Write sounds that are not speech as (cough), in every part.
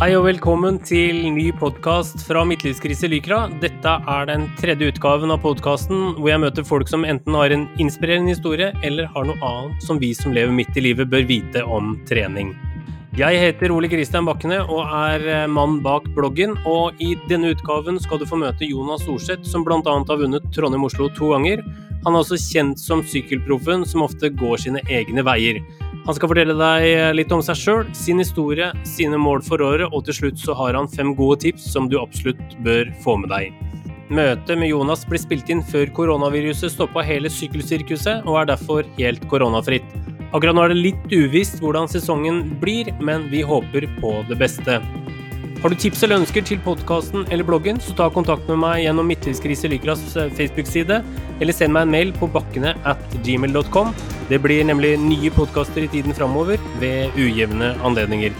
Hei og velkommen til ny podkast fra Midtlivskrise Lykra. Dette er den tredje utgaven av podkasten hvor jeg møter folk som enten har en inspirerende historie eller har noe annet som vi som lever midt i livet bør vite om trening. Jeg heter Ole Kristian Bakkene og er eh, mann bak bloggen. Og i denne utgaven skal du få møte Jonas Orseth, som bl.a. har vunnet Trondheim-Oslo to ganger. Han er også kjent som sykkelproffen som ofte går sine egne veier. Han skal fortelle deg eh, litt om seg sjøl, sin historie, sine mål for året, og til slutt så har han fem gode tips som du absolutt bør få med deg. Møtet med Jonas ble spilt inn før koronaviruset stoppa hele sykkelsirkuset, og er derfor helt koronafritt. Akkurat nå er det litt uvisst hvordan sesongen blir, men vi håper på det beste. Har du tips eller ønsker til podkasten eller bloggen, så ta kontakt med meg gjennom Midtlivskrise Lykras eh, Facebook-side, eller send meg en mail på bakkene at gmail.com. Det blir nemlig nye podkaster i tiden framover ved ujevne anledninger.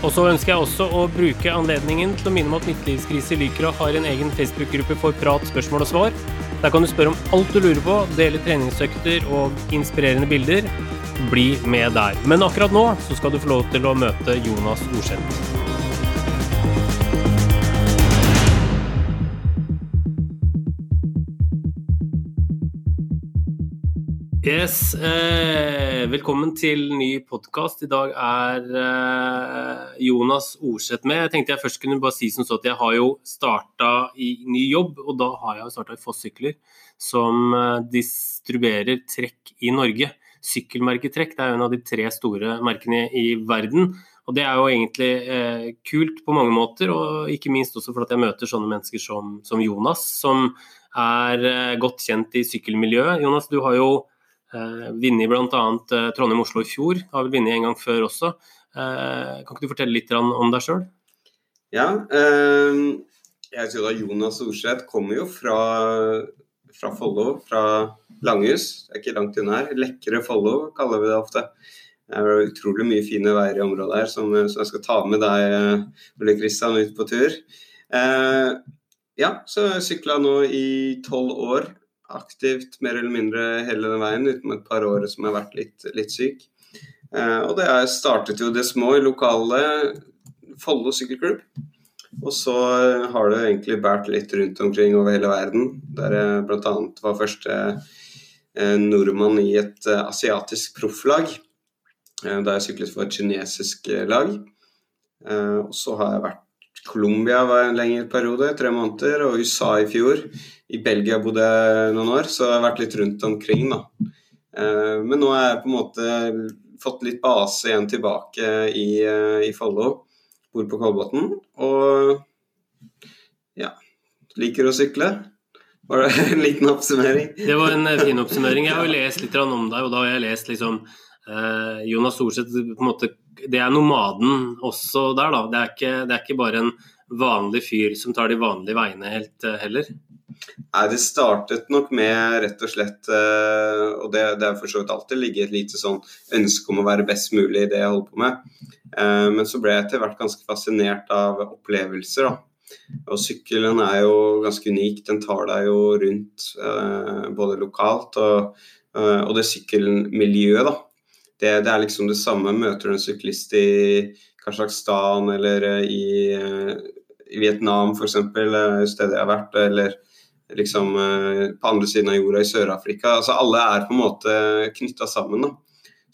Og så ønsker jeg også å bruke anledningen til å minne om at Midtlivskrise Lykra har en egen Facebook-gruppe for prat, spørsmål og svar. Der kan du spørre om alt du lurer på, dele treningsøkter og inspirerende bilder. Bli med der. Men akkurat nå så skal du få lov til å møte Jonas Orseth. Yes, eh, velkommen til ny podkast. I dag er eh, Jonas Orseth med. Jeg tenkte jeg først kunne bare si som så at jeg har jo starta i ny jobb, og da har jeg jo starta i Foss Sykler, som eh, distribuerer trekk i Norge. Sykkelmerket Trekk det er jo en av de tre store merkene i verden. Og det er jo egentlig eh, kult på mange måter, og ikke minst også fordi jeg møter sånne mennesker som, som Jonas, som er eh, godt kjent i sykkelmiljøet. Jonas, du har jo Eh, vunnet bl.a. Eh, Trondheim-Oslo i fjor, har vel vunnet en gang før også. Eh, kan ikke du fortelle litt om deg sjøl? Ja, eh, jeg heter da Jonas Orseth. Kommer jo fra, fra Follo, fra Langhus. Det er ikke langt unna her. Lekre Follo kaller vi det ofte. Det er utrolig mye fine veier i området her som, som jeg skal ta med deg, Ole Kristian, ut på tur. Eh, ja, så sykla nå i tolv år aktivt mer eller mindre hele den veien, utenom et par år som jeg har vært litt, litt syk. Eh, og det er, startet jo det små i lokale Follo sykkelklubb. Og så har det egentlig båret litt rundt omkring over hele verden, der jeg bl.a. var første eh, nordmann i et eh, asiatisk profflag. Da jeg syklet for et kinesisk lag. Og så har jeg vært Colombia var en lengre periode, tre måneder, og USA i fjor. I Belgia bodde jeg noen år, så jeg har vært litt rundt omkring, da. Eh, men nå har jeg på en måte fått litt base igjen tilbake i, eh, i Follo. Bor på Kolbotn. Og ja, liker å sykle. Var det (laughs) en liten oppsummering? Det var en eh, fin oppsummering. Jeg har jo lest litt om deg, og da har jeg lest liksom Jonas Storseth på en måte, Det er nomaden også der, da. Det er, ikke, det er ikke bare en vanlig fyr som tar de vanlige veiene helt heller. Nei, Det startet nok med rett og slett eh, Og det, det er for så vidt alltid ligget et lite sånn ønske om å være best mulig i det jeg holder på med. Eh, men så ble jeg etter hvert ganske fascinert av opplevelser. da. Og sykkelen er jo ganske unik. Den tar deg jo rundt eh, både lokalt og, og det sykkelmiljøet, da. Det, det, er liksom det samme. Møter du en syklist i Kasjokstan eller i, i Vietnam f.eks., stedet jeg har vært, eller liksom eh, på andre siden av jorda i Sør-Afrika. Altså Alle er på en måte knytta sammen da,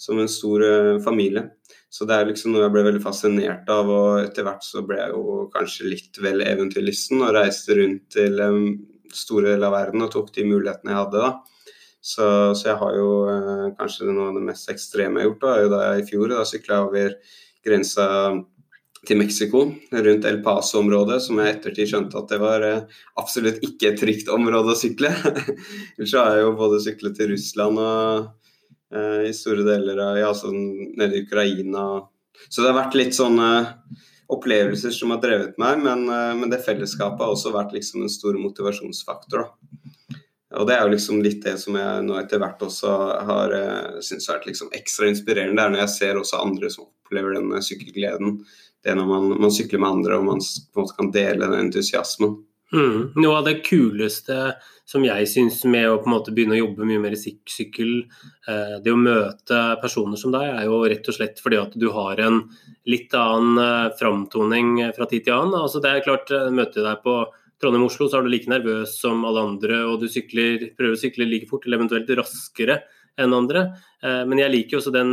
som en stor eh, familie. Så det er liksom noe jeg ble veldig fascinert av, og etter hvert så ble jeg jo kanskje litt vel eventyrlysten og reiste rundt til store deler av verden og tok de mulighetene jeg hadde. da. Så, så jeg har jo eh, kanskje noe av det mest ekstreme jeg har gjort. da, da jeg I fjor da sykla over grensa til Mexico, rundt El Paso-området, som jeg ettertid skjønte at det var eh, absolutt ikke et trygt område å sykle. (laughs) Ellers har jeg jo både syklet til Russland og eh, i store deler av ja, sånn, nede i Ukraina. Så det har vært litt sånne opplevelser som har drevet meg, men, eh, men det fellesskapet har også vært liksom en stor motivasjonsfaktor. Da. Og det er jo liksom litt det som jeg nå etter hvert også har uh, syntes har vært liksom ekstra inspirerende. Det er når jeg ser også andre som opplever den sykkelgleden det er når man, man, sykler med andre og man på en måte kan dele den entusiasmen. Mm. Noe av det kuleste som jeg syns med å på en måte begynne å jobbe mye mer i sykkel, eh, det å møte personer som deg, er jo rett og slett fordi at du har en litt annen eh, framtoning fra tid til annen. Altså det er klart, Møter Møter deg på Trondheim-Oslo, så er du like nervøs som alle andre, og du sykler, prøver å sykle like fort, eller eventuelt raskere enn andre. Men jeg liker også den,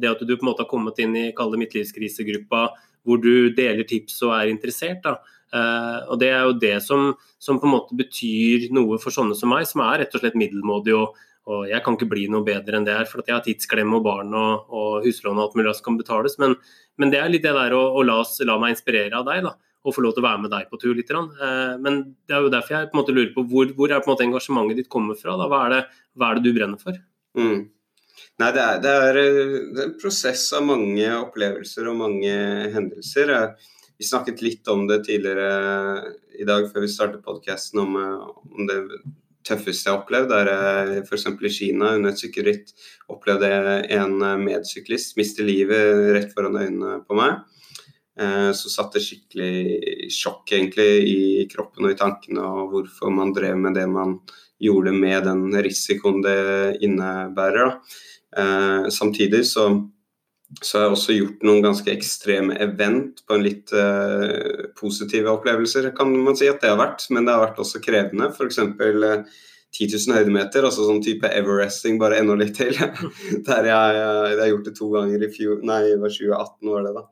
det at du på en måte har kommet inn i kalde midtlivskrisegruppa, hvor du deler tips og er interessert. da. Uh, og Det er jo det som, som, på en måte betyr noe for sånne som meg, som er rett og slett middelmådig. Og, og jeg kan ikke bli noe bedre enn det her, for jeg har tidsklemme og barn og, og huslån og alt mulig som kan betales. Men, men, det er litt det der å, å la, la, meg inspirere av deg, da, og få lov til å være med deg på tur litt. Uh, men det er jo derfor jeg på en måte lurer på hvor, hvor er på en måte engasjementet ditt kommer fra? Hva, er det, hva er det du brenner for? Mm. Nei, det er, det, er, det er, en prosess av mange opplevelser og mange hendelser. Vi snakket litt om det tidligere i dag før vi startet podkasten, om, eh, om, det tøffeste jeg har opplevd. Der jeg f.eks. i Kina under et sykkelritt opplevde en medsyklist miste livet rett foran øynene på meg. Eh, så satt det skikkelig sjokk egentlig i kroppen og i tankene og hvorfor man drev med det man gjorde med den risikoen det innebærer. Eh, samtidig så så har jeg også gjort noen ganske ekstreme event på en litt uh, positive opplevelser, kan man si at det har vært. Men det har vært også krevende. F.eks. Uh, 10 000 høydemeter, altså sånn type everesting, bare enda litt til. (laughs) Der jeg, jeg, jeg, har gjort det to ganger i fjor, nei, det var 2018 var det da.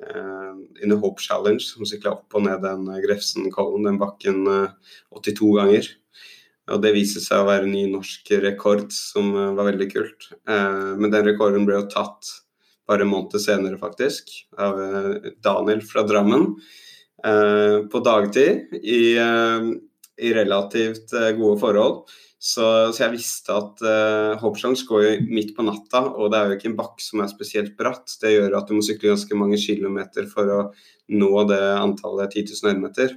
Uh, the Hope Challenge, som sykla opp og ned den Grefsenkollen, den bakken, uh, 82 ganger. Og det viste seg å være en ny norsk rekord, som var veldig kult. Men den rekorden ble jo tatt bare en måned senere, faktisk, av eh, Daniel fra Drammen. Eh, på dagtid, i, eh, i relativt gode forhold. Så, så, jeg visste at uh, Hoppsjangs går jo midt på natta, og det er jo ikke en bakke som er spesielt bratt. Det gjør at du må sykle ganske mange kilometer for å nå det antallet 10 000 høydemeter.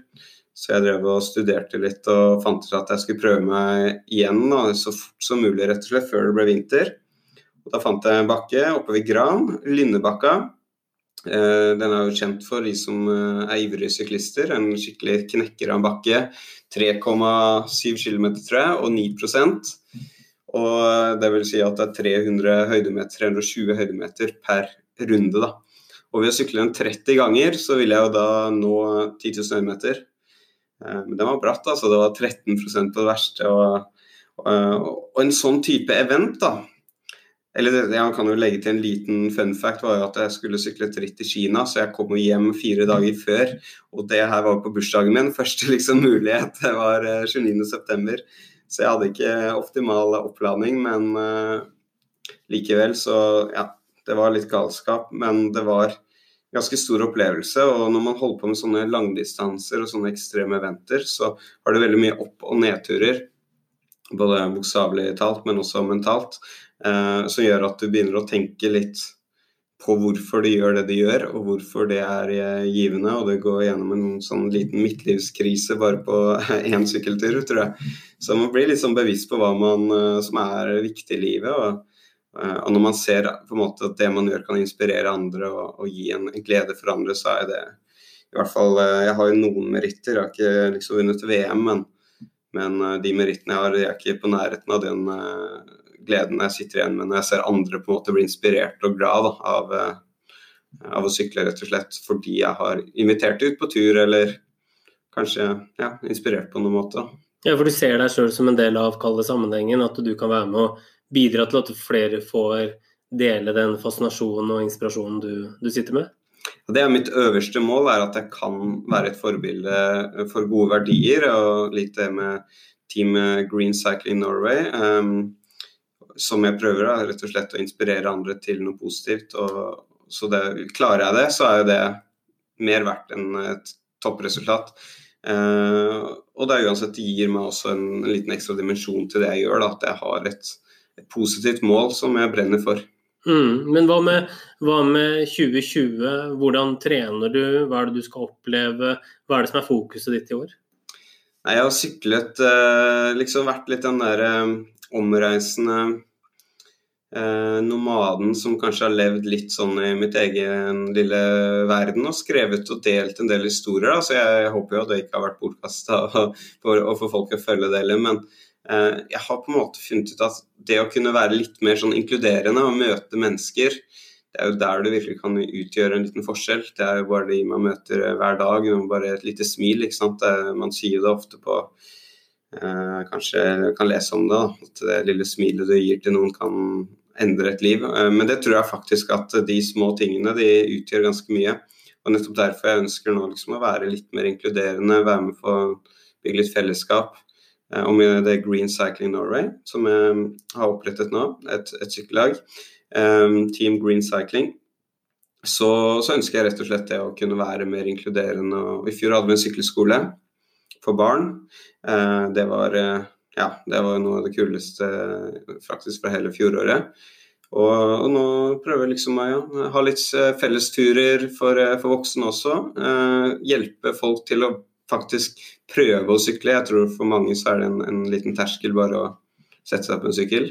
Så jeg drev og studerte litt og fant ut at jeg skulle prøve meg igjen da, så fort som mulig, rett og slett, før det ble vinter. Og da fant jeg en bakke oppe ved Gran, Lynnebakka. Eh, den er jo kjent for de som eh, er ivrige syklister. En skikkelig knekker av en bakke. 3,7 km, tror jeg, og 9 Og eh, det vil si at det er 300 høydemeter, 320 høydemeter per runde. da. Og ved å sykle den 30 ganger, så vil jeg jo da nå 10 000 høydemeter. Men den var bratt, altså. Det var 13 på det verste. Og, og, en sånn type event, da, eller jeg kan jo legge til en liten fun fact, var jo at jeg skulle sykle et ritt i Kina, så jeg kom hjem fire dager før. Og det her var på bursdagen min. (laughs) Første liksom mulighet det var 29.9. Eh, så jeg hadde ikke optimal oppladning, men uh, likevel så Ja, det var litt galskap, men det var ganske stor opplevelse. Og når man holder på med sånne langdistanser og sånne ekstreme eventer, så har det veldig mye opp- og nedturer. Både bokstavelig talt, men også mentalt som gjør at du begynner å tenke litt på hvorfor de gjør det de gjør, og hvorfor det er eh, givende. Og det går gjennom en sånn liten midtlivskrise bare på (laughs) én sykkeltur, tror jeg. Så man blir litt sånn bevisst på hva man, eh, som er viktig i livet. Og, eh, og, når man ser på en måte at det man gjør kan inspirere andre og, og gi en, glede for andre, så er det i hvert fall Jeg har jo noen meritter, jeg har ikke liksom vunnet VM, men, men de merittene jeg har, de er ikke på nærheten av den gleden jeg sitter igjen med når jeg ser andre på en måte bli inspirert og glad da, av, eh, av, å sykle, rett og slett fordi jeg har invitert ut på tur, eller kanskje ja, inspirert på noen måte. Ja, for du ser deg sjøl som en del av kalde sammenhengen, at du kan være med å bidra til at flere får dele den fascinasjonen og inspirasjonen du, du sitter med? Det er Mitt øverste mål er at jeg kan være et forbilde for gode verdier, og litt det med Team Green Cycling Norway. Um, som jeg prøver, da, rett og slett å inspirere andre til noe positivt. Og, så det, klarer jeg det, så er jo det mer verdt enn et toppresultat. Eh, og det er uansett det gir meg også en, en, liten ekstra dimensjon til det jeg gjør. Da, at jeg har et, et, positivt mål som jeg brenner for. Mm, men hva med, hva med 2020? Hvordan trener du? Hva er det du skal oppleve? Hva er det som er fokuset ditt i år? Nei, jeg har syklet, eh, liksom vært litt den der eh, omreisende eh, nomaden som kanskje har levd litt sånn i mitt egen lille verden og skrevet og delt en del historier. Da. Så jeg, håper jo at det ikke har vært bortkasta å få folk å følge det heller. Men eh, jeg har på en måte funnet ut at det å kunne være litt mer sånn inkluderende og møte mennesker, det er jo der du virkelig kan utgjøre en liten forskjell. Det er jo bare de man møter hver dag. Bare et lite smil. ikke sant? Man sier det ofte på eh, Kanskje kan lese om det. At det lille smilet du gir til noen, kan endre et liv. Eh, men det tror jeg faktisk at de små tingene de utgjør ganske mye. Og nettopp derfor jeg ønsker nå liksom å være litt mer inkluderende, være med på å bygge litt fellesskap. Eh, og med det Green Cycling Norway, som jeg har opprettet nå, et, et sykkellag, Team Green Cycling, så, så, ønsker jeg rett og slett det å kunne være mer inkluderende. Og I fjor hadde vi en sykkelskole for barn. Uh, det var uh, ja, det var noe av det kuleste faktisk fra hele fjoråret. Og, og nå prøver jeg liksom å ja, ha litt eh, fellesturer for, eh, for voksne også. Eh, hjelpe folk til å faktisk prøve å sykle. Jeg tror for mange så er det en, en liten terskel bare å sette seg på en sykkel.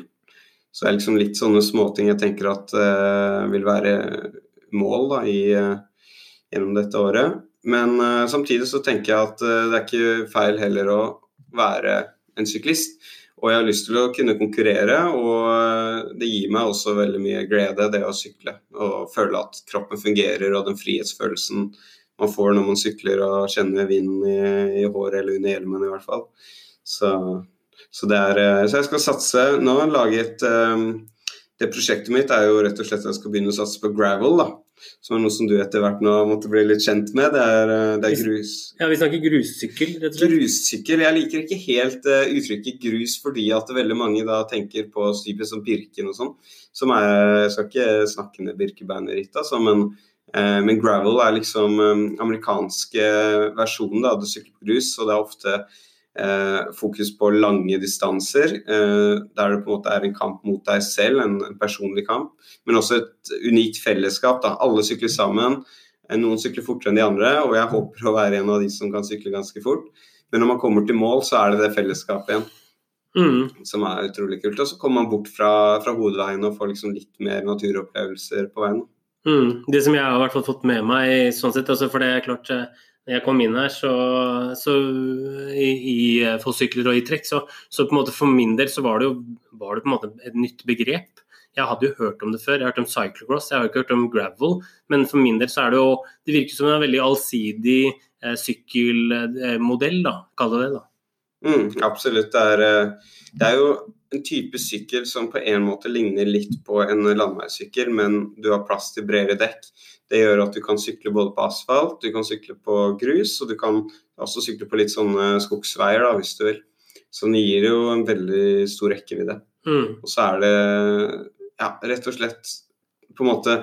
Så det er liksom litt sånne småting jeg tenker at eh, vil være mål da, i, eh, gjennom dette året. Men uh, samtidig så tenker jeg at det er ikke feil heller å være en syklist. Og jeg har lyst til å kunne konkurrere, og det gir meg også veldig mye glede, det å sykle. Og føle at kroppen fungerer, og den frihetsfølelsen man får når man sykler og kjenner vinden i, i håret eller under hjelmen, i hvert fall. Så, så, er, eh, så jeg skal satse nå. Laget, et Det prosjektet mitt er jo rett og slett at jeg skal begynne å satse på gravel. da som er noe som du etter hvert nå måtte bli litt kjent med. Det er, eh, det er grus. Ja, Vi snakker grussykkel, rett og slett? Grussykkel. Jeg liker ikke helt uh, uttrykket grus fordi at veldig mange da tenker på stypet som Birken og sånn. Som er, Jeg skal ikke snakke ned Birkebeinerritt, altså, men, uh, men, gravel er liksom um, amerikanske versjonen av sykkel på grus, og det er ofte fokus på lange distanser, eh, der det på en måte er en kamp mot deg selv, en, en personlig kamp. Men også et unikt fellesskap. Da. Alle sykler sammen. Eh, noen sykler fortere enn de andre, og jeg håper å være en av de som kan sykle ganske fort. Men når man kommer til mål, så er det det fellesskapet igjen. Mm. Som er utrolig kult. Og så kommer man bort fra, fra hovedveien og får liksom litt mer naturopplevelser på veien. Mm. Det som jeg har hvert fall fått med meg, sånn sett, altså for det er klart når jeg kom inn her, så, så i, i fossykler og i trekk, så, så, på en måte for min del så var det jo var det på en måte et nytt begrep. Jeg hadde jo hørt om det før, jeg har hørt om cyclocross, jeg har ikke hørt om gravel. Men for min del så er det jo Det virker som en veldig allsidig eh, sykkelmodell, da, kall det det. da. Mm, absolutt. Det er, eh, det er, jo en type sykkel som på en måte ligner litt på en landeveissykkel, men du har plass til bredere dekk. Det gjør at du kan sykle både på asfalt, du kan sykle på grus, og du kan også sykle på litt sånne skogsveier da, hvis du vil. Så den gir jo en veldig stor rekkevidde. Mm. Og så er det ja, rett og slett på en måte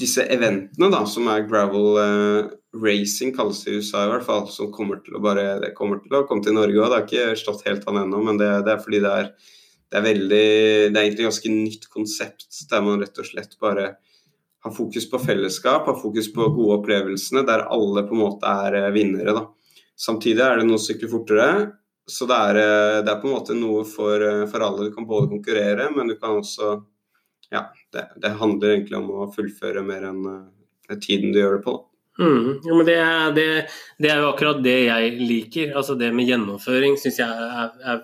disse eventene da, som er gravel eh, racing, kalles det i USA i hvert fall, som kommer til å bare det kommer til å komme til Norge òg. Det har ikke slått helt an ennå, men det, det, er fordi det er, det er veldig Det er egentlig ganske nytt konsept der man rett og slett bare har fokus på fellesskap, har fokus på gode opplevelsene, der alle på en måte er eh, vinnere. Da. Samtidig er det noe sykler fortere, så det er, eh, det er, på en måte noe for, eh, for, alle. Du kan både konkurrere, men du kan også Ja, det, det handler egentlig om å fullføre mer enn tiden du gjør det på. Mm, ja, det er, det, det er, jo akkurat det jeg liker. altså Det med gjennomføring syns jeg er, er,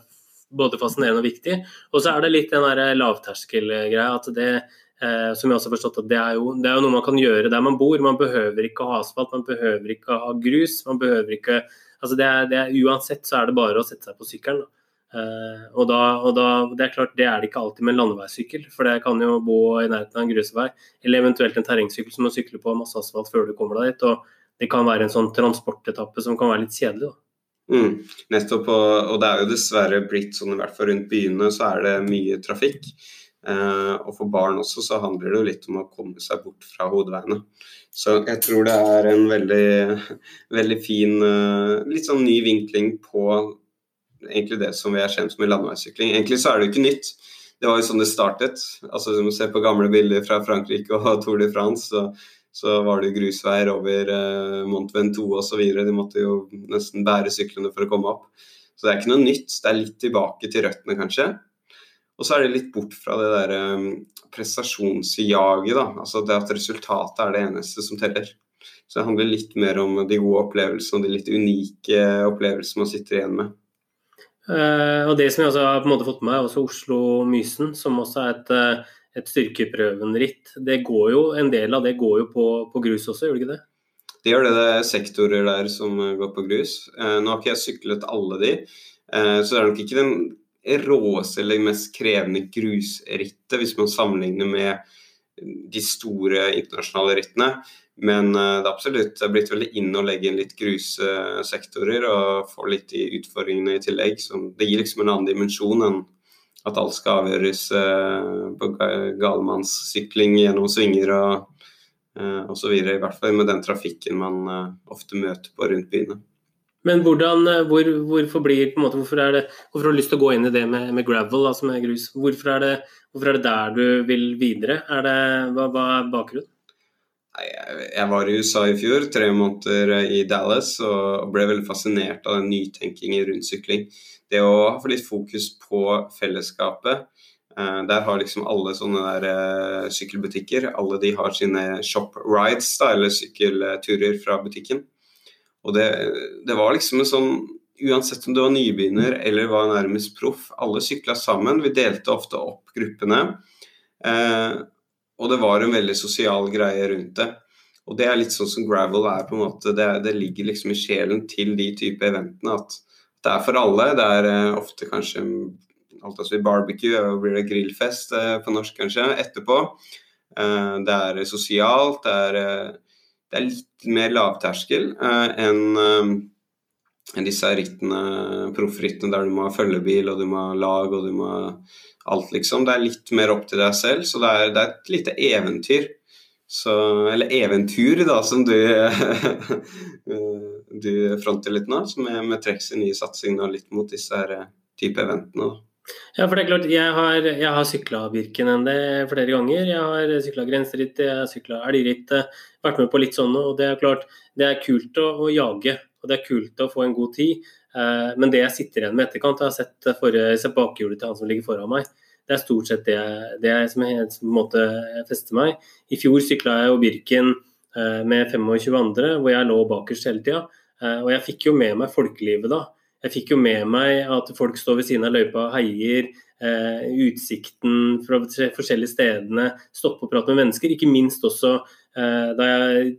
både fascinerende og viktig. Og så er det litt den der lavterskelgreia. at det Eh, som jeg også har forstått at det er, jo, det er, jo, noe man kan gjøre der man bor. Man behøver ikke å ha asfalt, man behøver ikke å ha grus. man behøver ikke, altså det er, det er, Uansett så er det bare å sette seg på sykkelen. Eh, og, da, og da, Det er klart det er det ikke alltid med en landeveissykkel, for det kan jo bo i nærheten av en grusvei. Eller eventuelt en terrengsykkel som må sykle på masse asfalt før du kommer deg dit. og Det kan være en sånn transportetappe som kan være litt kjedelig. da. Mm, nettopp, og, og det er jo dessverre blitt sånn, i hvert fall rundt byene, så er det mye trafikk. Eh, og for barn også så handler det jo litt om å komme seg bort fra hovedveiene. Så jeg tror det er en veldig, veldig fin, eh, litt sånn ny vinkling på egentlig det som vi er kjent med landeveissykling. Egentlig så er det jo ikke nytt. Det var jo sånn det startet. altså Hvis du ser på gamle bilder fra Frankrike og Tour de France, så, så var det grusveier over eh, Mont Ventoux osv. De måtte jo nesten bære syklene for å komme opp. Så det er ikke noe nytt. Det er litt tilbake til røttene, kanskje. Og så er det litt bort fra det der um, prestasjonsjaget, da. Altså det at resultatet er det eneste som teller. Så det handler litt mer om de gode opplevelsene og de litt unike opplevelsene man sitter igjen med. Uh, og det som jeg også har på en måte fått med meg, er også Oslo-Mysen, som også er et, uh, et styrkeprøvenritt. Det går jo, En del av det går jo på, på grus også, gjør det ikke det? Det gjør det. Det er sektorer der som går på grus. Uh, nå har ikke jeg syklet alle de, så det er nok ikke den råeste eller mest krevende grusrittet hvis man sammenligner med de store internasjonale rittene. Men eh, det er absolutt det er blitt veldig inn å legge inn litt grussektorer og få litt de utfordringene i tillegg. Så det gir liksom en annen dimensjon enn at alt skal avgjøres eh, på galmannssykling gjennom svinger og så osv. I hvert fall med den trafikken man ofte møter på rundt byene. Men hvordan, eh, hvor, hvorfor, blir, måte, hvorfor, det, hvorfor, har du lyst til å gå inn i det med, med gravel, altså med grus? Hvorfor er, det, hvorfor er, det, der du vil videre? Er det, hva, hva er bakgrunnen? Jeg var i USA i fjor, tre måneder i Dallas, og ble veldig fascinert av den nytenkingen rundt sykling. Det å få litt fokus på fellesskapet. Eh, der har liksom alle sånne der eh, sykkelbutikker, alle de har sine shop rides, da, eller sykkelturer fra butikken. Og det, det, var liksom en sånn Uansett om du var nybegynner eller var nærmest proff, alle sykla sammen. Vi delte ofte opp gruppene. Eh, og det var en veldig sosial greie rundt det. Og det er litt sånn som gravel er, på en måte. Det, det ligger liksom i sjelen til de type eventene at det er for alle. Det er uh, ofte kanskje alt altså barbecue, og blir det grillfest uh, på norsk kanskje, etterpå. Uh, det er sosialt, det er eh, det er litt mer lavterskel eh, enn eh, enn disse rittene, proffrittene der du må ha følgebil og du må ha lag og du må ha alt, liksom. Det er litt mer opp til deg selv, så det er, det er et lite eventyr. Så, eller eventyr, da, som du, (laughs) du fronter litt nå, med, med Treks nye satsing litt mot disse her eh, type eventene. Ja, for det er klart, Jeg har, jeg har sykla det flere ganger. Jeg har sykla grenseritt, jeg har sykla elgritt. Vært med på litt sånne. og Det er klart, det er kult å, å, jage, og det er kult å få en god tid. Eh, men det jeg sitter igjen med etterkant, jeg har sett, sett bakhjulet til han som ligger foran meg. Det er stort sett det, det som jeg som fester meg. I fjor sykla jeg jo Birken med 25 andre, hvor jeg lå bakerst hele tida. Eh, og jeg fikk jo med meg folkelivet da. Jeg fikk jo med meg at folk står ved siden av løypa og heier. Eh, utsikten fra forskjellige stedene, stoppe og prate med mennesker. Ikke minst også eh, da jeg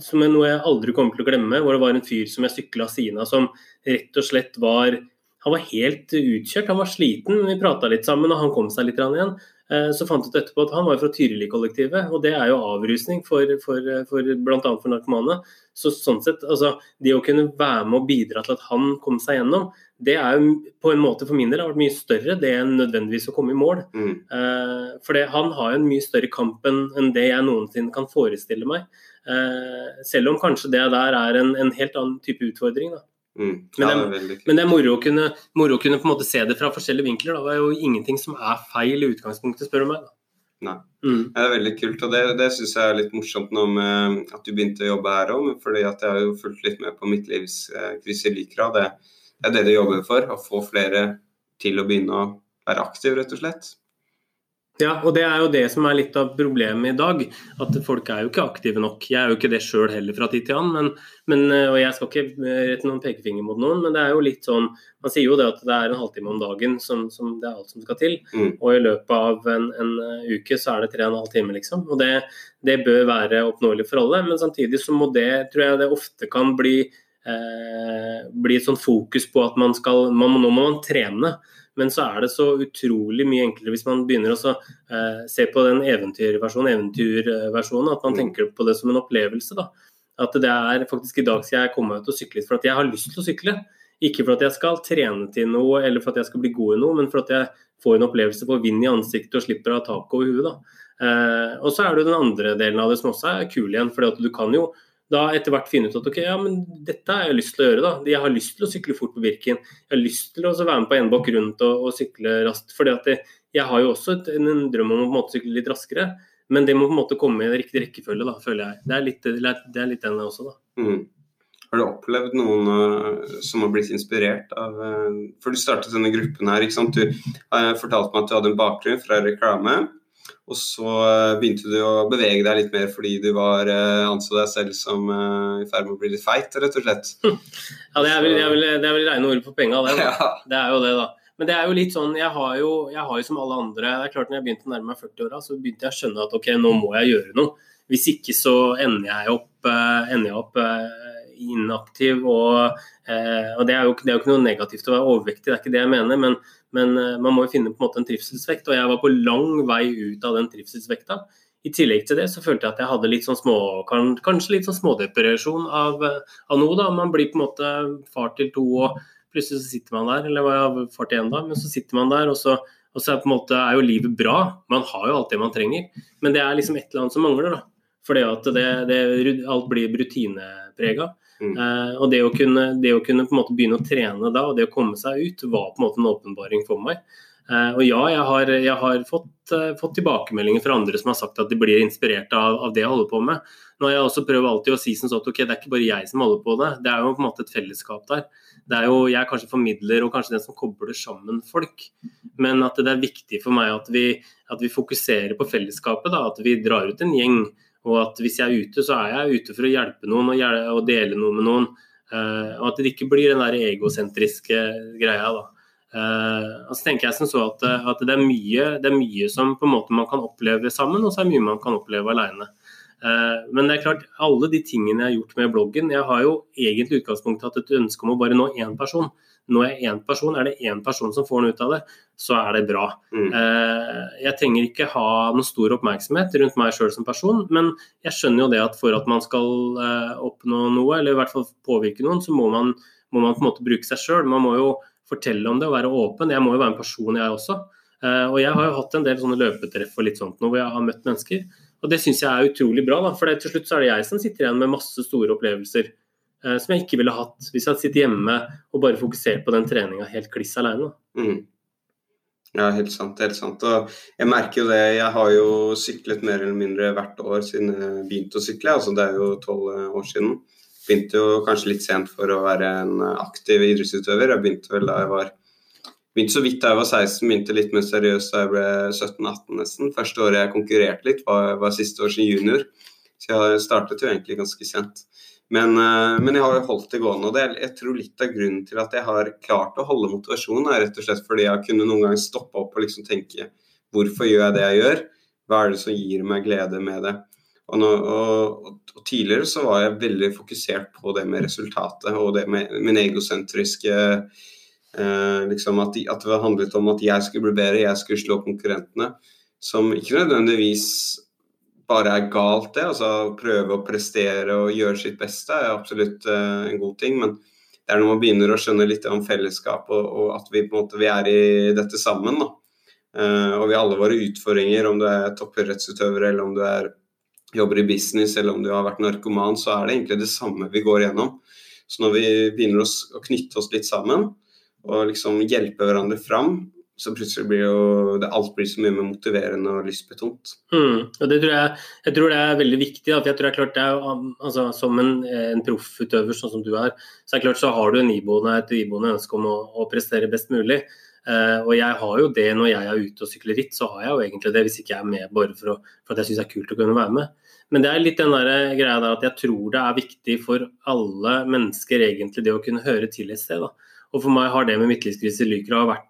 som er noe jeg aldri kommer til å glemme, hvor det var en fyr som jeg sykla siden av, som rett og slett var Han var helt utkjørt, han var sliten, vi prata litt sammen, og han kom seg litt igjen. Eh, så fant ut etterpå at han var fra Tyrili-kollektivet, og det er jo avrusning for, for, for bl.a. for narkomane. Så sånn sett, altså, Det å kunne være med og bidra til at han kom seg gjennom, det er jo på en måte for min del har vært mye større det enn nødvendigvis å komme i mål. Mm. Eh, for det, han har jo en mye større kamp enn det jeg noensinne kan forestille meg. Eh, selv om kanskje det der er en, en helt annen type utfordring. da. Mm. Ja, men, det, det men, det, er moro å kunne, moro å kunne på en måte se det fra forskjellige vinkler. Da. Det er jo ingenting som er feil i utgangspunktet, spør du meg. Da. Nei. Mm. Det er veldig kult, og det, det syns jeg er litt morsomt nå med at du begynte å jobbe her òg. fordi at jeg har jo fulgt litt med på mitt livs eh, Likra. Det, det er det du jobber for, å få flere til å begynne å være aktiv, rett og slett. Ja, og det er jo det som er litt av problemet i dag. At folk er jo ikke aktive nok. Jeg er jo ikke det sjøl heller fra tid til annen. Men, men, eh, og jeg skal ikke rette noen pekefinger mot noen, men det er jo litt sånn Man sier jo det at det er en halvtime om dagen som, som det er alt som skal til. Mm. Og i løpet av en, en, eh, uke så er det tre og en halv time, liksom. Og det, det bør være oppnåelig for alle. Men samtidig så må det, tror jeg det ofte kan bli eh, bli et sånn fokus på at man skal man, Nå må man trene. Men så er det så utrolig mye enklere hvis man begynner å eh, se på den eventyrversjonen, eventyrversjonen, at man mm. tenker på det som en opplevelse. da. At det er faktisk i dag skal jeg komme meg ut og sykle litt for at jeg har lyst til å sykle. Ikke for at jeg skal trene til noe eller for at jeg skal bli god i noe, men for at jeg får en opplevelse, får vind i ansiktet og slipper å ha tak over huet. da. Eh, og så er det den andre delen av det som også er kul igjen. for du kan jo da etter hvert finne ut at ok, ja, men dette har jeg lyst til å gjøre. da. Jeg har lyst til å sykle fort på Birken. Jeg har lyst til å være med på enebakk rundt og, og, sykle raskt. fordi jeg har jo også et, en drøm om å på en måte sykle litt raskere. Men det må på en måte komme i riktig rekkefølge, da, føler jeg. Det er litt, det er litt den også, da. Mm. Har du opplevd noen uh, som har blitt inspirert av uh, For du startet denne gruppen her. ikke sant? Du uh, fortalte meg at du hadde en bakgrunn fra reklame. Og så begynte du å bevege deg litt mer fordi du var, anså deg selv som i ferd med å bli litt feit, rett og slett. (laughs) Ja, det er vel, det er vel, det er vel reine ord på penga, det. (laughs) Ja. Det er jo det, da. Men det er jo litt sånn, jeg har jo, jeg har jo som alle andre det er klart Når jeg begynte å nærme meg 40-åra, så begynte jeg å skjønne at ok, nå må jeg gjøre noe. Hvis ikke så ender jeg opp, ender jeg opp inaktiv. Og, eh, og det, er jo, det, er jo, ikke noe negativt å være overvektig, det er ikke det jeg mener. Men, men eh, man må jo finne på en måte en trivselsvekt, og jeg var på lang vei ut av den trivselsvekta. I tillegg til det så følte jeg at jeg hadde litt sånn små, kanskje litt sånn smådepresjon av, av, noe. da, Man blir på en måte far til to, og plutselig så sitter man der, eller var jeg far til én da, men så sitter man der, og så, og så er, måte, er jo livet bra. Man har jo alt det man trenger, men det er liksom et eller annet som mangler. da. Fordi at det, det, alt blir rutineprega. Mm. Uh, og det å, kunne, det å kunne, på en måte begynne å trene da, og det å komme seg ut, var på en måte en åpenbaring for meg. Uh, og ja, jeg har, jeg har fått, uh, fått, tilbakemeldinger fra andre som har sagt at de blir inspirert av, av det jeg holder på med. Nå har jeg også prøvd alltid å si sånn at ok, det er ikke bare jeg som holder på det, det er jo på en måte et fellesskap der. Det er jo Jeg kanskje formidler og kanskje den som kobler sammen folk, men at det er viktig for meg at vi, at vi fokuserer på fellesskapet. da, At vi drar ut en gjeng og at hvis jeg er ute, så er jeg ute for å hjelpe noen og, og dele noe med noen. Uh, og at det ikke blir den der egosentriske greia. da. Uh, og så tenker jeg som så at, at det, er mye, det, er mye, som på en måte man kan oppleve sammen, og så er det mye man kan oppleve alene. Uh, men det er klart, alle de tingene jeg har gjort med bloggen Jeg har jo egentlig utgangspunktet hatt et ønske om å bare nå én person når jeg er én person, er det én person som får noe ut av det, så er det bra. Mm. Eh, jeg trenger ikke ha noen stor oppmerksomhet rundt meg sjøl som person, men jeg skjønner jo det at for at man skal eh, oppnå noe, eller i hvert fall påvirke noen, så må man, må man på en måte bruke seg sjøl. Man må jo fortelle om det og være åpen. Jeg må jo være en person, jeg også. Eh, og jeg har jo hatt en del sånne løpetreff og litt sånt nå, hvor jeg har møtt mennesker. Og det syns jeg er utrolig bra, da, for til slutt så er det jeg som sitter igjen med masse store opplevelser som jeg ikke ville hatt hvis jeg hadde sittet hjemme og bare fokusert på den treninga helt kliss alene. Mm. Ja, helt sant. helt sant. Og jeg merker jo det. Jeg har jo syklet mer eller mindre hvert år siden jeg begynte å sykle. altså Det er jo tolv eh, år siden. Begynte jo kanskje litt sent for å være en aktiv idrettsutøver. Jeg begynte vel da jeg var begynte så vidt da jeg var 16, begynte litt mer seriøst da jeg ble 17-18 nesten. Første året jeg konkurrerte litt, var, var siste år som junior. Så jeg startet jo egentlig ganske sent. Men, eh, men, jeg har jo holdt det gående. og det Jeg tror litt av grunnen til at jeg har klart å holde motivasjonen, er rett og slett fordi jeg kunne noen ganger stoppe opp og liksom tenke hvorfor gjør jeg det jeg gjør? Hva er det som gir meg glede med det? Og, nå, og, og, Tidligere så var jeg veldig fokusert på det med resultatet og det med min egosentriske eh, liksom at, at, det handlet om at jeg skulle bli bedre, jeg skulle slå konkurrentene. Som ikke nødvendigvis bare er galt, det. Altså prøve å prestere og gjøre sitt beste er absolutt uh, en god ting. Men det er når man begynner å skjønne litt om fellesskap og, og at vi på en måte vi er i dette sammen. da. Uh, og vi har alle våre utfordringer, om du er toppidrettsutøver eller om du er, jobber i business eller om du har vært narkoman, så er det egentlig det samme vi går gjennom. Så når vi begynner å, å knytte oss litt sammen og liksom hjelpe hverandre fram, så plutselig blir jo det, alt blir så mye mer motiverende og lystbetont. Mm, og det tror jeg, jeg, tror det er veldig viktig. for jeg tror det er klart det er, altså, Som en, en proffutøver sånn som du er, så er det klart så har du en iboende, et iboende ønske om å, å, prestere best mulig. Uh, og jeg har jo det når jeg er ute og sykler ritt, så har jeg jo egentlig det hvis ikke jeg er med bare for, å, for at jeg syns det er kult å kunne være med. Men det er litt den der greia der at jeg tror det er viktig for alle mennesker egentlig det å kunne høre til et sted. Da. Og for meg har det med midtlivskrise i Lykra vært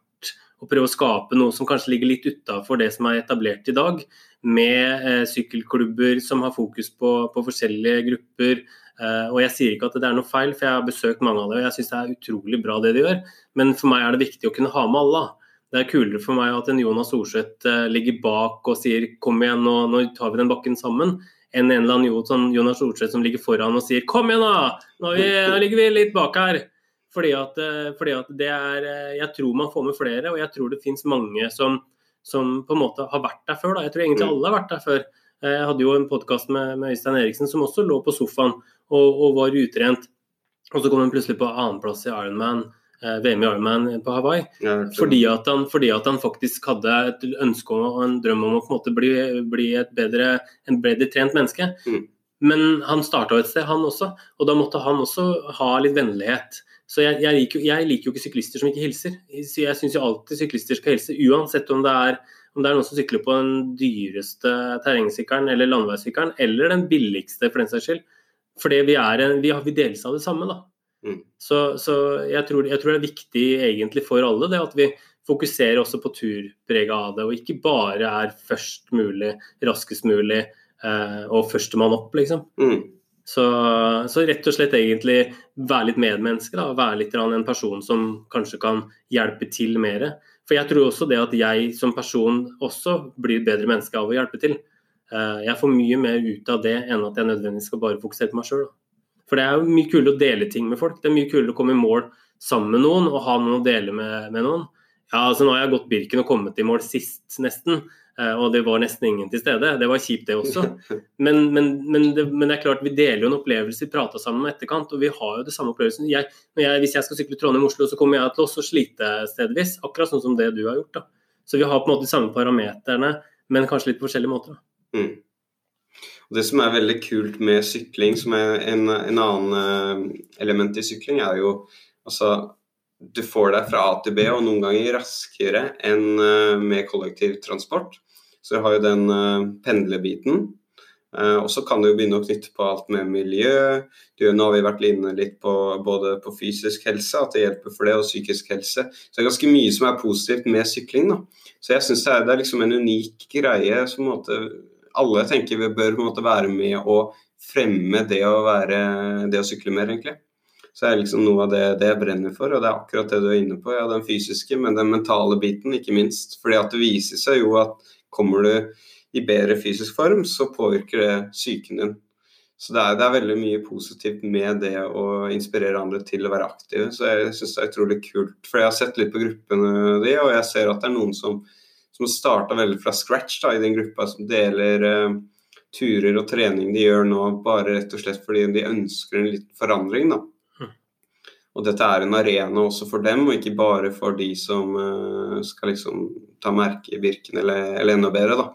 og prøve å skape noe som kanskje ligger litt utafor det som er etablert i dag, med eh, sykkelklubber som har fokus på, på forskjellige grupper. Eh, og Jeg sier ikke at det er noe feil, for jeg har besøkt mange av dem og jeg syns det er utrolig bra det de gjør. Men for meg er det viktig å kunne ha med alle. Det er kulere for meg at en Jonas Orseth eh, ligger bak og sier 'kom igjen, nå, nå tar vi den bakken sammen', enn en eller annen sånn Jonas Orseth som ligger foran og sier 'kom igjen, da, nå, vi, nå ligger vi litt bak her'. Fordi at, eh, fordi at, det er eh, Jeg tror man får med flere, og jeg tror det finnes mange som, som på en måte har vært der før. Da. Jeg tror egentlig mm. alle har vært der før. Eh, jeg hadde jo en podkast med, med, Øystein Eriksen som også lå på sofaen og, og var utrent. Og så kom han plutselig på annenplass i Ironman. Eh, VM i Ironman på Hawaii. Ja, fordi, at han, fordi, at han, faktisk hadde et ønske og en drøm om å på en måte bli, bli et bedre, en bedre trent menneske. Mm. Men han starta et sted, han også, og da måtte han også ha litt vennlighet. Så jeg, jeg, liker, jeg, liker, jo ikke syklister som ikke hilser. Så jeg syns jo alltid syklister skal hilse, uansett om det, er, om det er noen som sykler på den dyreste terrengsykkelen eller landeveissykkelen, eller den billigste, for den saks skyld. Fordi vi, er en, vi, vi deles av det samme, da. Mm. Så, så jeg, tror, jeg, tror, det er viktig egentlig for alle det at vi fokuserer også på turpreget av det, og ikke bare er først mulig, raskest mulig eh, og førstemann opp, liksom. Mm. Så, så, rett og slett egentlig være litt medmenneske, da, være litt en person som kanskje kan hjelpe til mer. For jeg tror også det at jeg som person også blir bedre menneske av å hjelpe til. Eh, jeg får mye mer ut av det enn at jeg nødvendigvis skal bare fokusere på meg sjøl. For det er jo mye kulere å dele ting med folk. Det er mye kulere å komme i mål sammen med noen og ha noen å dele med, med noen. Ja, altså Nå har jeg gått Birken og kommet i mål sist, nesten. Eh, og det var nesten ingen til stede. Det var kjipt, det også. (laughs) Men, men, men, det, men det, er klart, vi deler jo en opplevelse, vi prata sammen med etterkant, og vi har jo det samme opplevelsen. Jeg, jeg, hvis jeg skal sykle Trondheim-Oslo, så kommer jeg til å slite stedvis, akkurat sånn som det du har gjort. da. Så vi har på en måte de samme parameterne, men kanskje litt på forskjellige måter. da. Mm. Og Det som er veldig kult med sykling, som er en, en annen eh, element i sykling, er jo altså du får deg fra A til B, og noen ganger raskere enn eh, med kollektivtransport. Så du har jo den uh, pendlerbiten. Uh, og så kan du jo begynne å knytte på alt med miljø. Du, nå har vi vært inne litt på både på fysisk helse, at det hjelper for det, og psykisk helse. Så det er ganske mye som er positivt med sykling. da. Så jeg syns det, det, er liksom en unik greie som måte, alle tenker vi bør måte, være med å fremme det å, være, det å sykle mer, egentlig. Så er liksom noe av det, det, jeg brenner for, og det er akkurat det du er inne på. Ja, den fysiske, men den mentale biten, ikke minst. Fordi at det viser seg jo at kommer du i bedre fysisk form, så påvirker det psyken din. Så det er, det er, veldig mye positivt med det å inspirere andre til å være aktive. Så jeg syns det er utrolig kult. For jeg har sett litt på gruppene de, og jeg ser at det er noen som, som starta veldig fra scratch da, i den gruppa, som deler eh, turer og trening de gjør nå, bare rett og slett fordi de ønsker en liten forandring. da. Og dette er en arena også for dem, og ikke bare for de som uh, skal liksom ta merke i Birken, eller, eller enda bedre. da.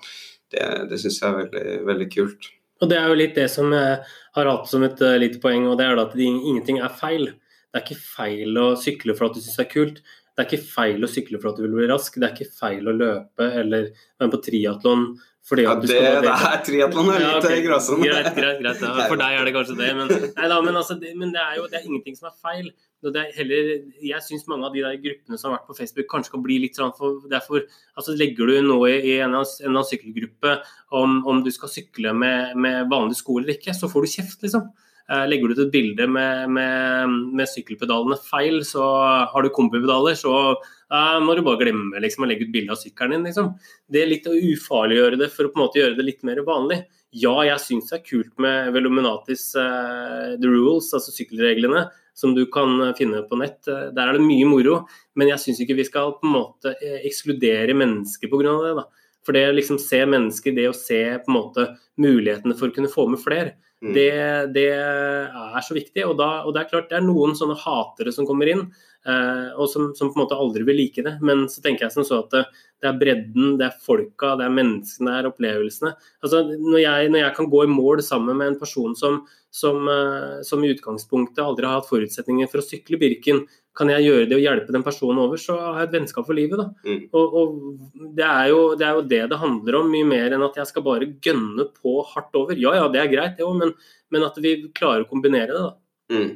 Det, det syns jeg er veldig, veldig, kult. Og Det er jo litt det som jeg har hatt som et uh, lite poeng, og det er at ingenting er feil. Det er ikke feil å sykle for at du syns det er kult. Det er ikke feil å sykle for at du vil bli rask. Det er ikke feil å løpe eller være på triatlon ja, det, det, er triatlon er litt ja, okay. gråsone. Greit, greit, greit. (laughs) Ja. For deg er det kanskje det. Men, nei, da, men, altså, det, men det, er jo det er ingenting som er feil. Heller, jeg syns mange av de der gruppene som har vært på Facebook, kanskje kan bli litt sånn for, derfor, altså Legger du noe i en av en sykkelgruppe om, om, du skal sykle med, med vanlige sko eller ikke, så får du kjeft, liksom. Eh, legger du ut et bilde med, med, med, sykkelpedalene feil, så har du kombipedaler, så uh, må du bare glemme liksom, å legge ut bilde av sykkelen din. Liksom. Det er litt å ufarliggjøre det for å på en måte gjøre det litt mer vanlig. Ja, jeg syns det er kult med Veluminatis uh, the rules, altså sykkelreglene, som du kan finne på nett. Der er det mye moro, men jeg syns ikke vi skal på en måte ekskludere mennesker pga. det. da. For det å liksom se mennesker, det å se på en måte mulighetene for å kunne få med flere, mm. det, det, er så viktig. Og, da, og, det er klart det er noen sånne hatere som kommer inn, eh, og som, som, på en måte aldri vil like det. Men så tenker jeg som så at det, det er bredden, det er folka, det er menneskene, det er opplevelsene. Altså, når jeg, når jeg kan gå i mål sammen med en person som, som, eh, som i utgangspunktet aldri har hatt forutsetninger for å sykle Birken, kan jeg gjøre det og hjelpe den personen over, så har jeg et vennskap for livet. Mm. Og, og det, er jo, det, er jo, det det handler om, mye mer enn at jeg skal bare gønne på hardt over. Ja ja, det er greit, det òg, men, men, at vi klarer å kombinere det. da. Mm.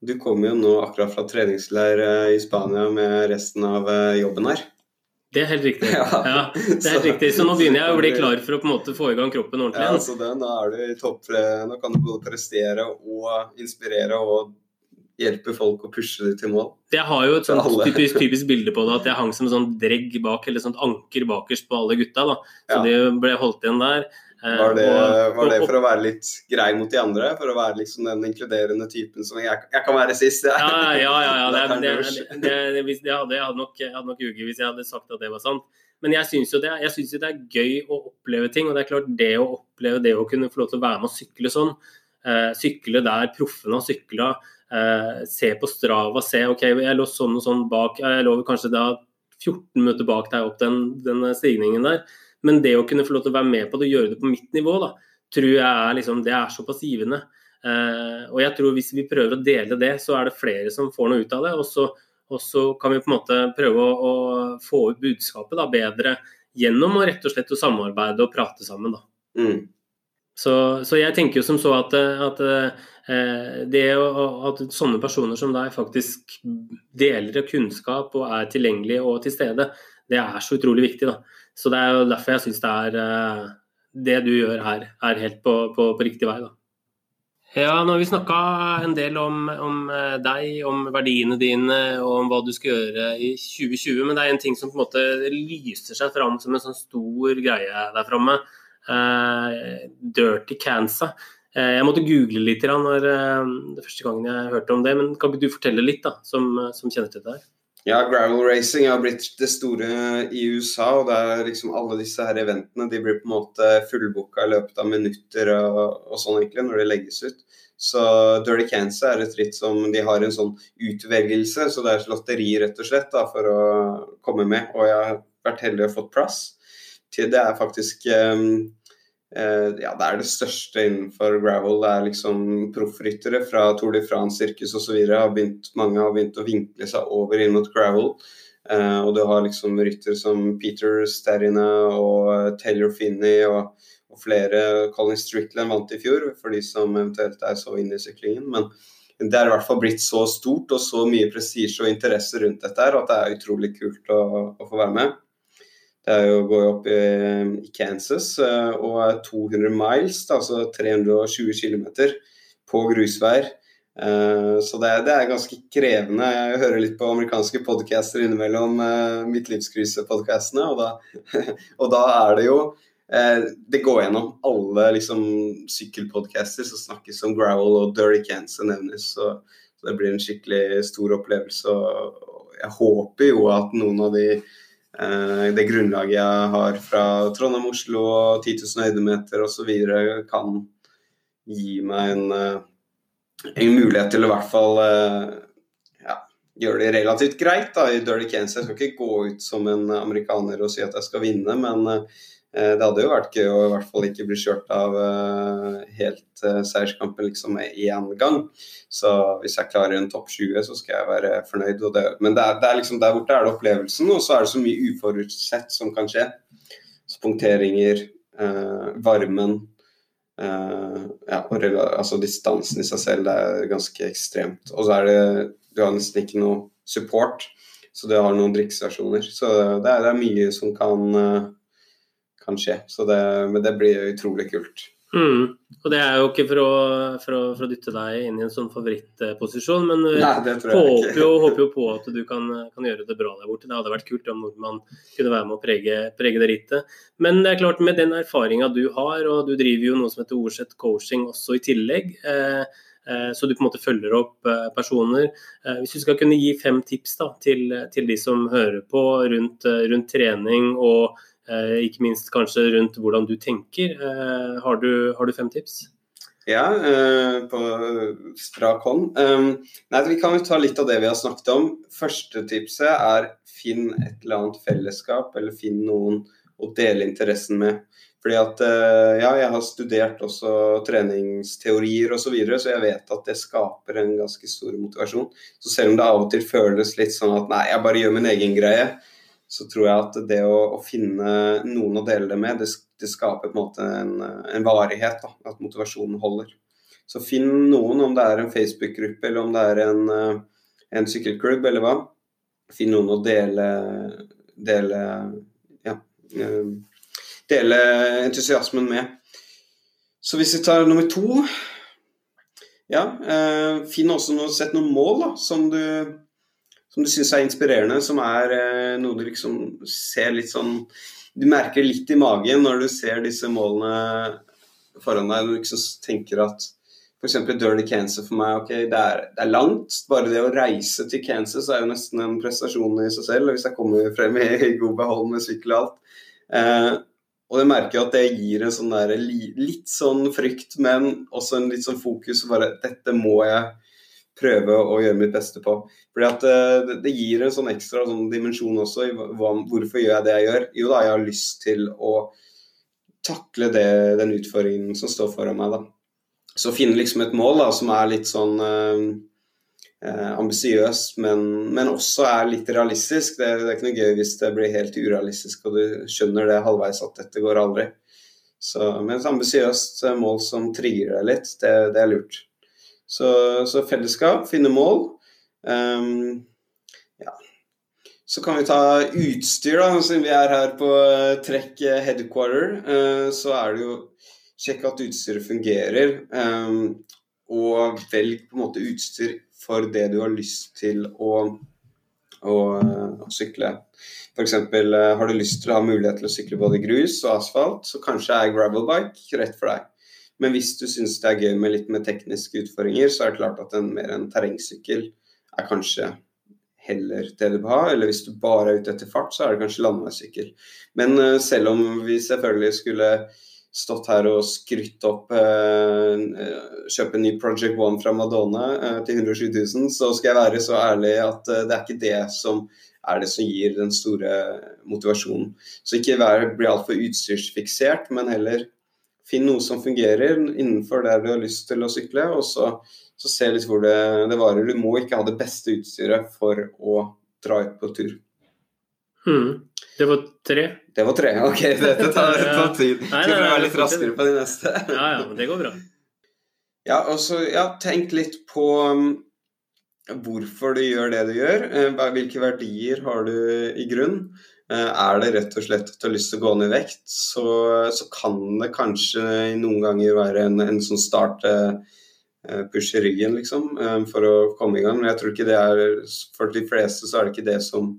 Du kommer jo nå akkurat fra treningsleir eh, i Spania med resten av eh, jobben her. Det er helt riktig. (laughs) Ja, ja det er helt riktig. Så nå begynner jeg å bli (laughs) klar for å på en måte få i gang kroppen ordentlig igjen. Ja, så det, nå er du i topp. Nå kan du både prestere og inspirere og hjelpe folk å pushe dem til mål. Jeg har jo et sånt typisk, typisk, bilde på det, at jeg hang som en sånn dregg bak, eller sånt anker bakerst på alle gutta. da. Så ja. det ble holdt igjen der. Eh, var det, og, var det, for å være litt grei mot de andre? For å være liksom den inkluderende typen som jeg, jeg kan være sist? Ja, ja, ja. ja (laughs) det, det, det, hadde, jeg hadde nok, jeg hadde nok uget hvis jeg hadde sagt at det var sant. Men jeg syns jo, jo, det er gøy å oppleve ting. Og det er klart, det å oppleve det å kunne få lov til å være med og sykle sånn, eh, sykle der proffene har sykla, eh, se på Strava, se ok, jeg lå sånn og sånn bak, jeg lå kanskje da 14 minutter bak deg opp den, den, stigningen der. Men det å kunne få lov til å være med på det og gjøre det på mitt nivå, da, tror jeg er, liksom, det er såpass givende. Eh, og jeg tror hvis vi prøver å dele det, så er det flere som får noe ut av det. Og så, og så kan vi på en måte prøve å, å få ut budskapet da, bedre gjennom å rett og slett å samarbeide og prate sammen. Da. Mm. Så, så, jeg tenker jo som så at, at eh, det at sånne personer som deg faktisk deler kunnskap og er tilgjengelige og til stede, det er så utrolig viktig. da. Så det er jo derfor jeg syns det er eh, det du gjør her, er helt på, på, på riktig vei. da. Ja, nå har vi snakka en del om, om, eh, deg, om verdiene dine og om hva du skal gjøre i 2020. Men det er en ting som på en måte lyser seg fram som en sånn stor greie der framme. Uh, dirty cancer. Uh, jeg måtte google litt når, uh, det første gangen jeg hørte om det. Men kan ikke du fortelle litt, da, som, som kjenner til det her? Ja, gravel racing har blitt det store i USA. og det er liksom Alle disse her eventene de blir på en måte fullbooka i løpet av minutter og, og, sånn egentlig når de legges ut. Så Dirty Cancer er et ritt som de har en sånn utvelgelse, så det er et lotteri rett og slett da, for å komme med. Og jeg har vært heldig og fått plass det er faktisk um, ja, det er det største innenfor gravel. Det er liksom proffryttere fra Tour de France, sirkus osv. Mange har begynt å vinkle seg over inn mot gravel. Eh, og du har liksom ryttere som Peter Sterina og Taylor Finney og, og, flere. Colin Strickland vant i fjor, for de som eventuelt er så inne i syklingen. Men det er i hvert fall blitt så stort og så mye prestisje og interesse rundt dette her at det er utrolig kult å, å få være med. Er jo, går opp i, Kansas eh, og er 200 miles, altså 320 km på grusveier. Uh, så det, det, er ganske krevende. Jeg hører litt på amerikanske podcaster innimellom mitt livskrise-podkastene, og, (laughs) og, da er det jo Det går gjennom alle liksom, sykkelpodcaster som snakkes om gravel og Dirty cans nevnes. Så, så, det blir en skikkelig stor opplevelse. Og jeg håper jo at noen av de Eh, det grunnlaget jeg har fra Trondheim, Oslo og 10 000 høydemeter osv. kan gi meg en, eh, en, mulighet til å i hvert fall eh, ja, gjøre det relativt greit da, i Dirty Kansas. Jeg skal ikke gå ut som en amerikaner og si at jeg skal vinne, men Eh, det hadde jo vært gøy å i hvert fall ikke bli kjørt av uh, helt uh, seierskampen liksom én gang. Så hvis jeg klarer en topp 20, så skal jeg være fornøyd. Det, men det er, det er, liksom der borte er det opplevelsen, og så er det så mye uforutsett som kan skje. Så punkteringer, eh, varmen ja, og altså distansen i seg selv det er ganske ekstremt. Og så er det Du har nesten ikke noe support, så du har noen drikkestasjoner. Så det er, det er mye som kan kan skje. Det, men det blir utrolig kult. Mm. Og det er jo ikke for å, for, å, for å, dytte deg inn i en sånn favorittposisjon, men eh, Nei, håper, jo, håper, jo, på at du kan, kan, gjøre det bra der borte. Det hadde vært kult om nordmann kunne være med å prege, prege det rittet. Men det er klart, med den erfaringa du har, og du driver jo noe som heter Ordsett coaching også i tillegg, eh, eh, så du på en måte følger opp eh, personer. Eh, hvis du skal kunne gi fem tips da, til, til de som hører på rundt, rundt trening og ikke minst kanskje rundt hvordan du tenker. Eh, har du, har du fem tips? Ja, eh, på strak hånd. Nei, vi kan jo ta litt av det vi har snakket om. Første tipset er finn et eller annet fellesskap, eller finn noen å dele interessen med. Fordi at ja, jeg har studert også treningsteorier osv., så, videre, så jeg vet at det skaper en ganske stor motivasjon. Så selv om det av og til føles litt sånn at nei, jeg bare gjør min egen greie, så tror jeg at det å, å finne noen å dele det med, det, det skaper på en måte en, en varighet. Da, at motivasjonen holder. Så finn noen, om det er en Facebook-gruppe eller om det er en, en sykkelklubb eller hva. Finn noen å dele, dele, ja, eh, dele entusiasmen med. Så hvis vi tar nummer to ja, eh, Finn også noe, sett noen mål da, som du som du syns er inspirerende, som er eh, noe du liksom ser litt sånn Du merker litt i magen når du ser disse målene foran deg. Du liksom tenker at f.eks. Dirty Cancer for meg, ok, det er, det er, langt. Bare det å reise til Kansas er jo nesten en prestasjon i seg selv. Hvis jeg kommer frem i, i god behold med sykkel og alt. Eh, og jeg merker at det gir en sånn der, litt sånn frykt, men også en litt sånn fokus. Bare dette må jeg prøve å gjøre mitt beste på. Fordi at uh, det, gir en sånn ekstra sånn dimensjon også i hva, hvorfor gjør jeg det jeg gjør. Jo da, jeg har lyst til å takle det, den utfordringen som står foran meg, da. Så finne liksom et mål da, som er litt sånn eh, eh ambisiøst, men, men, også er litt realistisk. Det, det, er ikke noe gøy hvis det blir helt urealistisk og du skjønner det halvveis at dette går aldri. Så, men et ambisiøst eh, mål som trigger deg litt, det, det er lurt. Så, så, fellesskap, finne mål. Um, ja. Så kan vi ta utstyr, da, siden vi er her på uh, Trekk headquarter. Uh, så er det jo Sjekk at utstyret fungerer, um, og velg på en måte utstyr for det du har lyst til å, å, å sykle. F.eks. Har du lyst til å ha mulighet til å sykle både grus og asfalt, så kanskje er gravelbike rett for deg. Men hvis du syns det er gøy med litt med tekniske utfordringer, så er det klart at en mer en terrengsykkel er kanskje heller det du vil ha. Eller hvis du bare er ute etter fart, så er det kanskje landeveissykkel. Men uh, selv om vi selvfølgelig skulle stått her og skrytt opp uh, Kjøpe en ny Project One fra Madonna uh, til 107 000, så skal jeg være så ærlig at det er ikke det som er det som gir den store motivasjonen. Så ikke vær, bli altfor utstyrsfiksert, men heller finn noe som fungerer innenfor der du har lyst til å sykle, og så, så se litt hvor det, det varer. Du må ikke ha det beste utstyret for å dra ut på tur. Hmm. Det var tre. Det var tre, ok. Dette tar, tar tid. Nei, nei, nei, være litt raskere på de neste. ja, ja, men det går bra. Ja, og så ja, tenk litt på um, hvorfor du gjør det du gjør. Uh, hvilke verdier har du i grunn? Uh, er det rett og slett at du har lyst til å gå ned i vekt, så, så kan det kanskje noen ganger være en, en sånn start uh, push i ryggen, liksom, for å komme i gang. Men jeg tror ikke det er For de fleste så er det ikke det som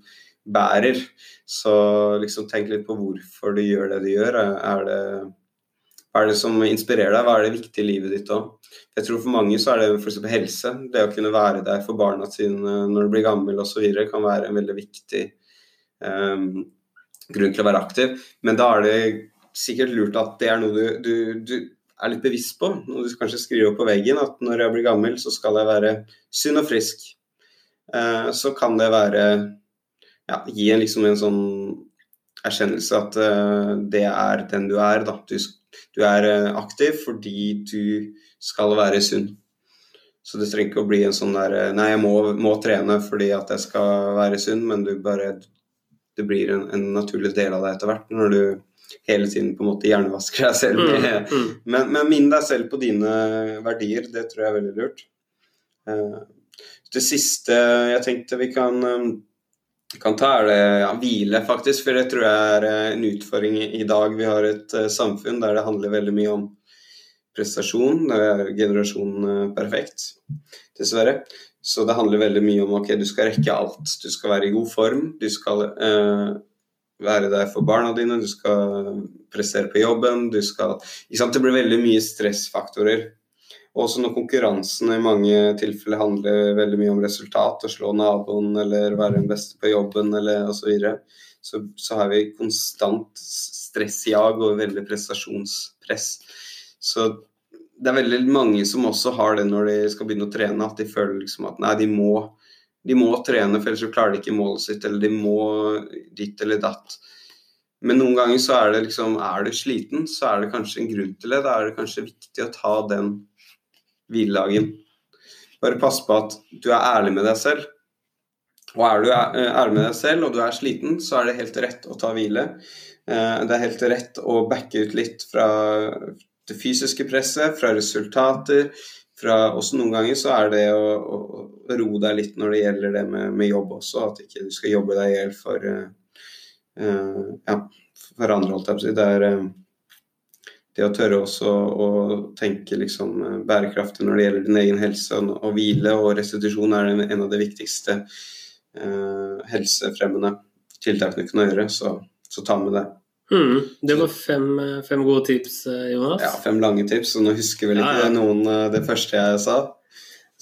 bærer. Så liksom tenk litt på hvorfor du gjør det du gjør. Er det, hva er det som inspirerer deg? Hva er det viktige i livet ditt òg? Jeg tror for mange så er det f.eks. helse. Det å kunne være der for barna sine når du blir gammel osv. kan være en veldig viktig grunn til å være aktiv. Men da er det sikkert lurt at det er noe du, du, du er litt bevisst på. Noe du kanskje skriver opp på veggen at når jeg blir gammel, så skal jeg være sunn og frisk. Uh, så kan det være ja, gi en, liksom en sånn erkjennelse at uh, det er den du er. Da. Du, du er uh, aktiv fordi du skal være sunn. Så det trenger ikke å bli en sånn der eh, Nei, jeg må, må trene fordi at jeg skal være sunn, men du bare Det blir en, en naturlig del av deg etter hvert når du hele tiden på en måte hjernevasker deg selv. Mm, mm. Men, men minn deg selv på dine verdier, det tror jeg er veldig lurt. Uh, det siste jeg tenkte vi kan um, kan ta er det ja, hvile, faktisk. For det tror jeg er eh, en utfordring i dag. Vi har et samfunn der det handler veldig mye om prestasjon. Det er generasjonen perfekt, dessverre. Så det handler veldig mye om ok, du skal rekke alt. Du skal være i god form. Du skal uh, være der for barna dine. Du skal prestere på jobben. Du skal Det blir veldig mye stressfaktorer. Også når konkurransen i mange tilfeller handler veldig mye om resultat, å slå naboen eller være den beste på jobben eller osv., så, så så har vi konstant stressjag og veldig prestasjonspress. Så det er veldig mange som også har det når de skal begynne å trene, at de føler liksom at nei, de må, de må trene, for ellers så klarer de ikke målet sitt, eller de må ditt eller datt. Men noen ganger så er det liksom Er du sliten, så er det kanskje en grunn til det. Da er det kanskje viktig å ta den hviledagen. Bare pass på at du er ærlig med deg selv. Og er du eh, ærlig med deg selv og du er sliten, så er det helt rett å ta hvile. Eh, det er helt rett å backe ut litt fra det fysiske presset, fra resultater. Fra, også noen ganger så er det å, å, roe deg litt når det gjelder det med, med jobb også. At ikke du skal jobbe deg i hjel for, uh, ja, for andre, holdt jeg på å si. Det er uh, det å tørre også å tenke liksom bærekraftig når det gjelder din egen helse og, og hvile og restitusjon er en, en av de viktigste uh, helsefremmende tiltakene du kan gjøre, så, så ta med det. Mm, det var fem, fem, gode tips, eh, Jonas. Ja, fem lange tips, og nå husker vel ikke ja, ja. noen det første jeg sa.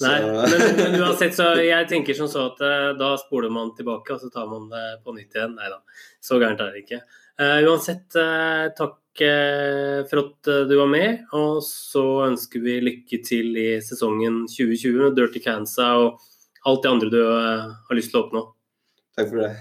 Nei, (laughs) men, men, uansett, så jeg tenker som så at da spoler man tilbake, og så tar man det på nytt igjen. Nei da, så gærent er det ikke. Uh, uansett, uh, takk uh, for at du var med. Og så ønsker vi lykke til i sesongen 2020 med Dirty Cancer og alt det andre du har lyst til å oppnå. Takk for det.